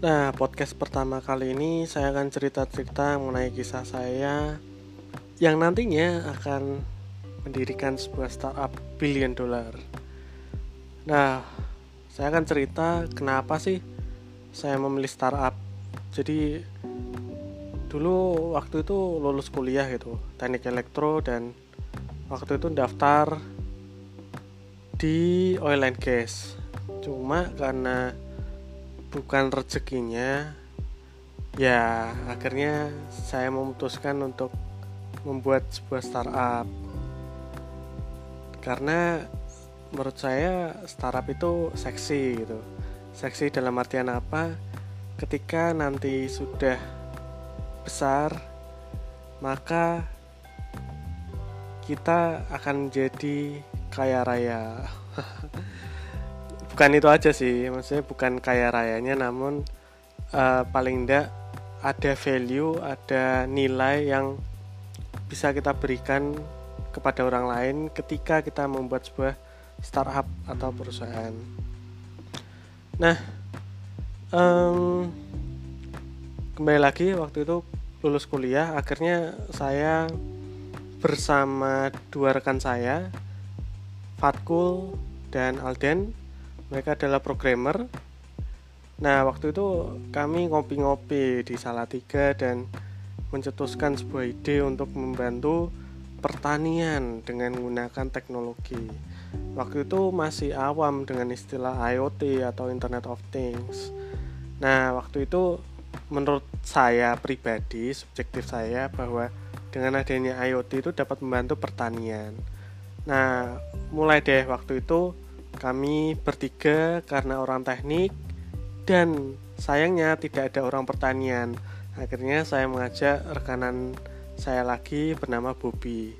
Nah, podcast pertama kali ini saya akan cerita-cerita mengenai kisah saya yang nantinya akan mendirikan sebuah startup billion dollar. Nah, saya akan cerita kenapa sih saya memilih startup. Jadi dulu waktu itu lulus kuliah gitu, teknik elektro dan waktu itu daftar di oil and gas cuma karena bukan rezekinya ya akhirnya saya memutuskan untuk membuat sebuah startup. Karena menurut saya startup itu seksi gitu. Seksi dalam artian apa? Ketika nanti sudah besar maka kita akan jadi kaya raya bukan itu aja sih maksudnya bukan kaya rayanya namun uh, paling tidak ada value ada nilai yang bisa kita berikan kepada orang lain ketika kita membuat sebuah startup atau perusahaan. Nah um, kembali lagi waktu itu lulus kuliah akhirnya saya bersama dua rekan saya Fatkul dan Alden mereka adalah programmer. Nah waktu itu kami ngopi-ngopi di Salatiga dan mencetuskan sebuah ide untuk membantu pertanian dengan menggunakan teknologi. Waktu itu masih awam dengan istilah IoT atau Internet of Things. Nah waktu itu menurut saya pribadi subjektif saya bahwa dengan adanya IoT itu dapat membantu pertanian. Nah mulai deh waktu itu kami bertiga karena orang teknik dan sayangnya tidak ada orang pertanian. Akhirnya saya mengajak rekanan saya lagi bernama Bobby.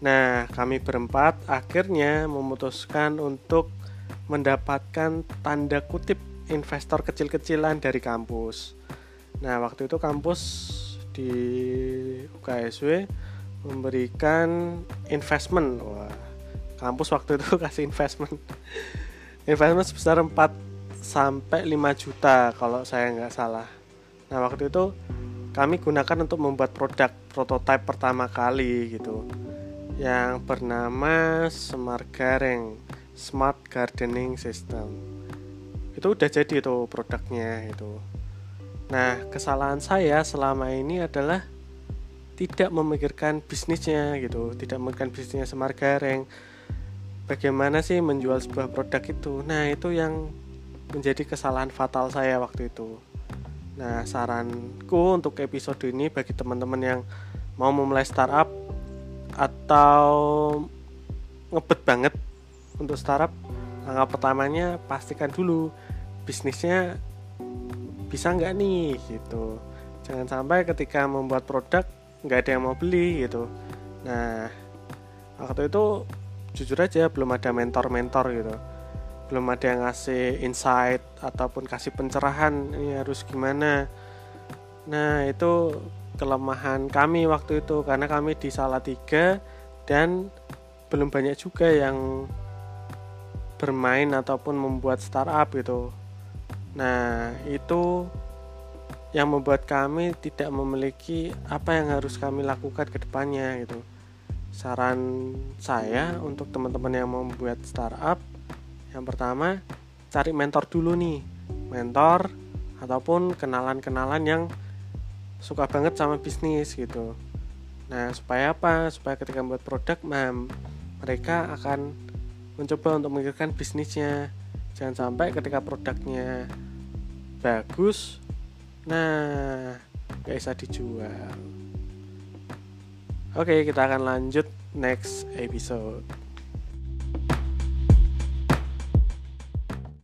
Nah, kami berempat akhirnya memutuskan untuk mendapatkan tanda kutip investor kecil-kecilan dari kampus. Nah, waktu itu kampus di UKSW memberikan investment. Wah, kampus waktu itu kasih investment. Investment sebesar 4 sampai 5 juta kalau saya nggak salah. Nah waktu itu kami gunakan untuk membuat produk prototipe pertama kali gitu yang bernama Smart Gareng Smart Gardening System. Itu udah jadi itu produknya itu nah kesalahan saya selama ini adalah tidak memikirkan bisnisnya gitu tidak memikirkan bisnisnya Smart Gareng bagaimana sih menjual sebuah produk itu? Nah itu yang menjadi kesalahan fatal saya waktu itu. Nah saranku untuk episode ini bagi teman-teman yang mau memulai startup atau ngebet banget untuk startup langkah pertamanya pastikan dulu bisnisnya bisa nggak nih gitu. Jangan sampai ketika membuat produk nggak ada yang mau beli gitu. Nah waktu itu jujur aja belum ada mentor-mentor gitu. Belum ada yang ngasih insight ataupun kasih pencerahan ini harus gimana. Nah itu kelemahan kami waktu itu karena kami di salah tiga dan belum banyak juga yang bermain ataupun membuat startup gitu. Nah itu yang membuat kami tidak memiliki apa yang harus kami lakukan ke depannya gitu saran saya untuk teman-teman yang mau membuat startup yang pertama cari mentor dulu nih. Mentor ataupun kenalan-kenalan yang suka banget sama bisnis gitu. Nah supaya apa? Supaya ketika membuat produk mam mereka akan mencoba untuk memikirkan bisnisnya. Jangan sampai ketika produknya bagus nah gak bisa dijual Oke, kita akan lanjut next episode.